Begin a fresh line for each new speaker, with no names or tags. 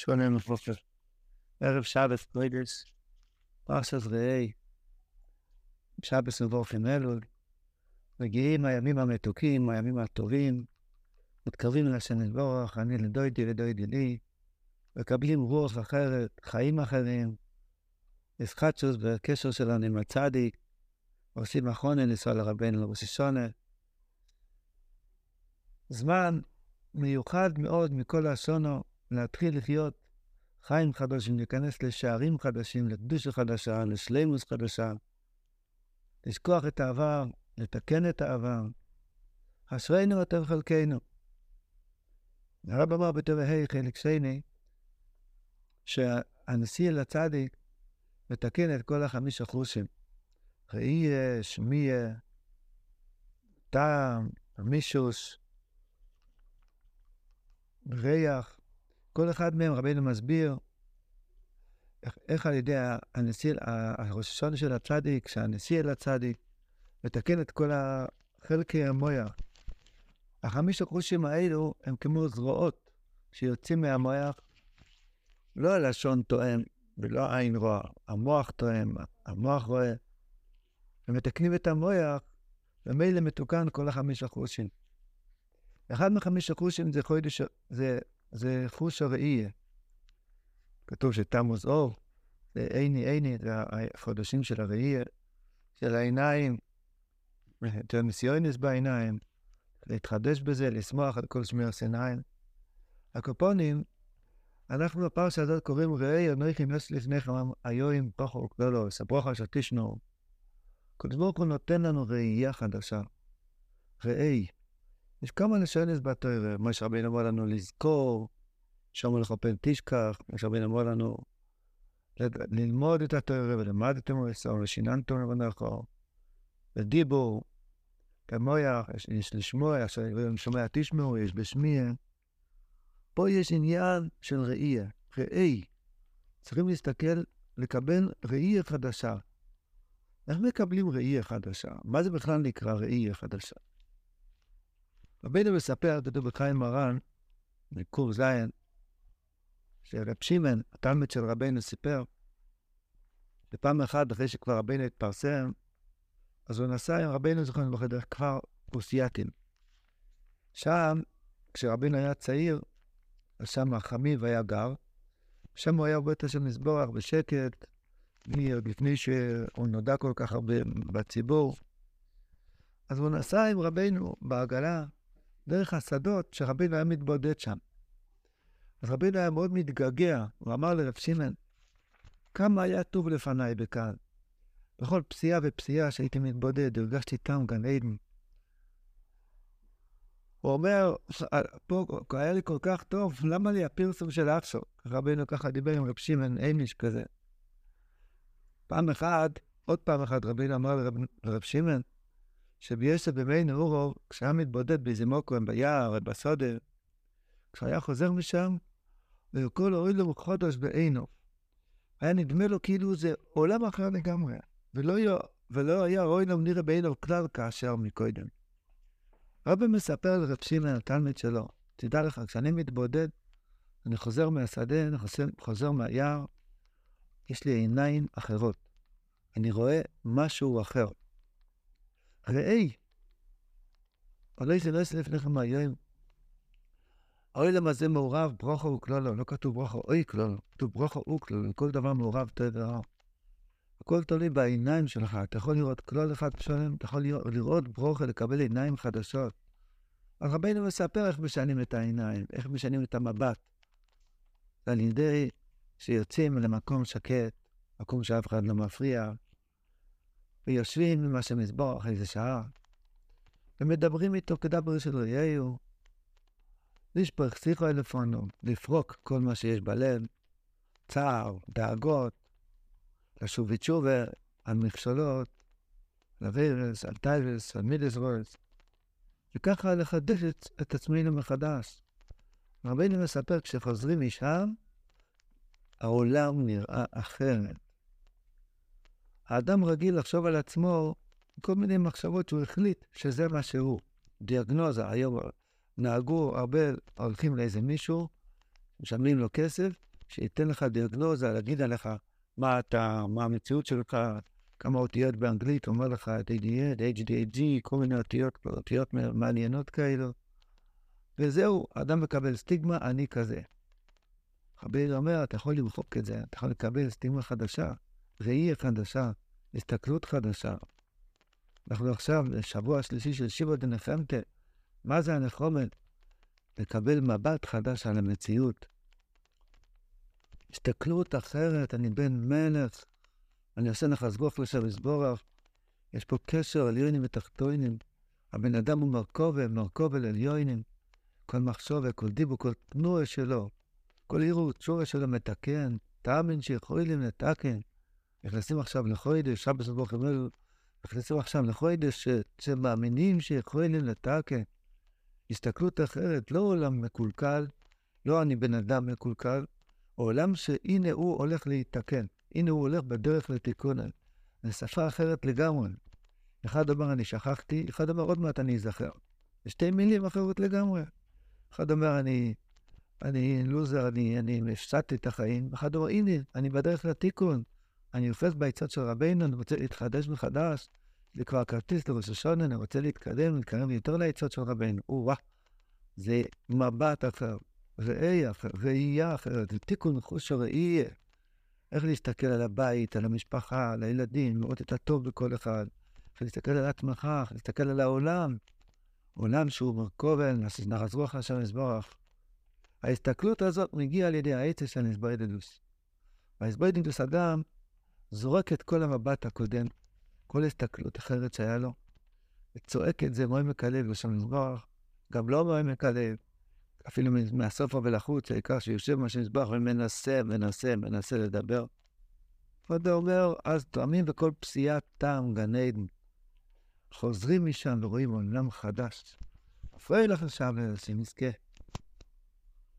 שלום ובוקר. ערב שבת קודש, פרשת ראה, שבת ובורחים אלול, מגיעים הימים המתוקים, הימים הטובים, מתקרבים השם יתברך, אני לדוידי לדוידי לי, מקבלים רוח אחרת, חיים אחרים, ישחטשוס בקשר שלנו עם הצדיק, עושים אחרונה לנסוע לרבנו לראש השונה. זמן מיוחד מאוד מכל השונו להתחיל לחיות חיים חדשים, להיכנס לשערים חדשים, לקדושה חדשה, לשלימוס חדשה, לשכוח את העבר, לתקן את העבר. אשרינו וטוב חלקנו. הרב אמר בטוב ה' חלק שני, שהנשיא אל הצדיק מתקן את כל החמישה חושים. ראייה, שמיע, טעם, מישוש, ריח, כל אחד מהם רבינו מסביר איך, איך על ידי הנשיא, הראש השונה של הצדיק, שהנשיא אל הצדיק, מתקן את כל חלקי המויח. החמישה חושים האלו הם כמו זרועות שיוצאים מהמויח, לא הלשון תואם ולא עין רואה, המוח תואם, המוח רואה, ומתקנים את המויח, ומילא מתוקן כל החמישה חושים. אחד מחמישה חושים זה חודש, זה זה חוש הראייה. כתוב שתמוז אור, זה עיני עיני, זה החודשים של הראייה, של העיניים, יותר ניסיונס בעיניים, להתחדש בזה, לשמוח על כל שמי הסיניים. הקופונים, אנחנו בפרשה הזאת קוראים ראי אנוכי נס לפניכם היואים פחו כלולו, סברוכה שתשנו. קדוש ברוך הוא נותן לנו ראייה חדשה. ראי. יש כמה לשונות בתוירה, מה שרבינו אמר לנו לזכור, לך פן תשכח, מה שרבינו אמר לנו ללמוד את התוירה ולמדתם ולסור ושיננתם ונכו, ודיבור, כמויח, יש לשמוע, שומע תשמעו, יש בשמיע. פה יש עניין של ראייה, ראי. צריכים להסתכל, לקבל ראייה חדשה. איך מקבלים ראייה חדשה? מה זה בכלל נקרא ראייה חדשה? רבינו מספר, כתוב בחיים מרן, זין, שרב שמעון, התלמיד של רבינו, סיפר, שפעם אחת, אחרי שכבר רבינו התפרסם, אז הוא נסע עם רבינו, זוכר, לברכה, דרך כפר פוסייתים. שם, כשרבינו היה צעיר, אז שם החמיב היה גר, שם הוא היה עובד את השם מזבורך בשקט, לפני שהוא נודע כל כך הרבה בציבור. אז הוא נסע עם רבינו בעגלה, דרך השדות שרבינו היה מתבודד שם. אז רבינו היה מאוד מתגעגע, הוא אמר לרב שמעון, כמה היה טוב לפניי בכאן. בכל פסיעה ופסיעה שהייתי מתבודד, הרגשתי טעם גן עדן. הוא אומר, פה היה לי כל כך טוב, למה לי הפרסום של אפסו? רבינו ככה דיבר עם רב שמעון אימיש כזה. פעם אחת, עוד פעם אחת, רבינו אמר לרב, לרב שמעון, שביוסף במי נאורו, כשהיה מתבודד באיזה מוקרם ביער, בסודר, כשהיה חוזר משם, וכל אוי לו חודש בעינו. היה נדמה לו כאילו זה עולם אחר לגמרי, ולא ולא היה אוי לו נראה בעינו כלל כאשר מקודם. רבי מספר לרב שמעון, התלמיד שלו, תדע לך, כשאני מתבודד, אני חוזר מהשדה, אני חוזר, חוזר מהיער, יש לי עיניים אחרות. אני רואה משהו אחר. ראי, אולי זה לא יעשה לפניכם היום. אוי למה זה מעורב, ברוכו וכלולו, לא כתוב ברוכו אוי כלולו, כתוב ברוכו וכלולו, כל דבר מעורב טוב ורע. הכל תלוי בעיניים שלך, אתה יכול לראות כלול אחד שלם, אתה יכול לראות ברוכו, לקבל עיניים חדשות. אז רבינו מספר איך משנים את העיניים, איך משנים את המבט. על ידי שיוצאים למקום שקט, מקום שאף אחד לא מפריע, ויושבים עם השם יתברך איזה שעה, ומדברים איתו כדבר איש אל רעהו, לשפוך שיחו לפניו, לפרוק כל מה שיש בלב, צער, דאגות, לשוב בתשובה, על מכשולות, על עבירות, על תאוות, על מידות רעות, וככה לחדש את, את עצמנו מחדש. רבינו מספר, כשחוזרים משם, העולם נראה אחרת. האדם רגיל לחשוב על עצמו כל מיני מחשבות שהוא החליט שזה מה שהוא. דיאגנוזה, היום נהגו הרבה, הולכים לאיזה מישהו, משלמים לו כסף, שייתן לך דיאגנוזה, להגיד עליך מה אתה, מה המציאות שלך, כמה אותיות באנגלית, אומר לך ADD, HDAG, כל מיני אותיות, אותיות מעניינות כאלו. וזהו, אדם מקבל סטיגמה, אני כזה. חבר אומר, אתה יכול למחוק את זה, אתה יכול לקבל סטיגמה חדשה, ראייה חדשה, הסתכלות חדשה. אנחנו עכשיו בשבוע השלישי של שיבו דנחמתה. מה זה הנחומת? לקבל מבט חדש על המציאות. הסתכלות אחרת, אני בן מלך, אני עושה נחזגוף לשם יסבורך. יש פה קשר עליונים ותחתונים. הבן אדם הוא מרכובה, מרכובה לעליונים. כל מחשובה, כל דיבור, כל תנועה שלו, כל עירות, תשובה שלו מתקן, תאמין שיכולים לתקן. נכנסים עכשיו לחוידש, שבת ברוך אומר, נכנסים עכשיו לחוידש שמאמינים שיכולים לתקן. הסתכלות אחרת, לא עולם מקולקל, לא אני בן אדם מקולקל, עולם שהנה הוא הולך להתקן, הנה הוא הולך בדרך לתיקון. זו שפה אחרת לגמרי. אחד אומר אני שכחתי, אחד אומר עוד מעט אני אזכר. זה שתי מילים אחרות לגמרי. אחד אומר אני, אני לוזר, אני, אני הפסדתי את החיים, אחד אומר הנה, אני בדרך לתיקון. אני אופס בעצות של רבינו, אני רוצה להתחדש מחדש. זה כבר כרטיס לראש השונה, אני רוצה להתקדם, להתקרב יותר לעצות של רבינו. או-אה, זה מבט אחר, ראייה אחר, ראייה אחרת, זה תיקון חוש הראייה. איך להסתכל על הבית, על המשפחה, על הילדים, לראות את הטוב בכל אחד. איך להסתכל על עצמך, איך להסתכל על העולם. עולם שהוא מרכובן, נחז רוח השם יזברך. ההסתכלות הזאת מגיעה על ידי העצה של נסבוידדוס. והנסבוידדוס אדם זורק את כל המבט הקודם, כל הסתכלות אחרת שהיה לו, וצועק את זה מעמק הלב לשם מזבח, גם לא מעמק הלב, אפילו מהסופה ולחוץ, העיקר שיושב מה שמזבח ומנסה, מנסה, מנסה לדבר. כבודו אומר, אז תואמים בכל פסיעת טעם גן עדן. חוזרים משם ורואים עולם חדש. אפוי לך שם, שנזכה.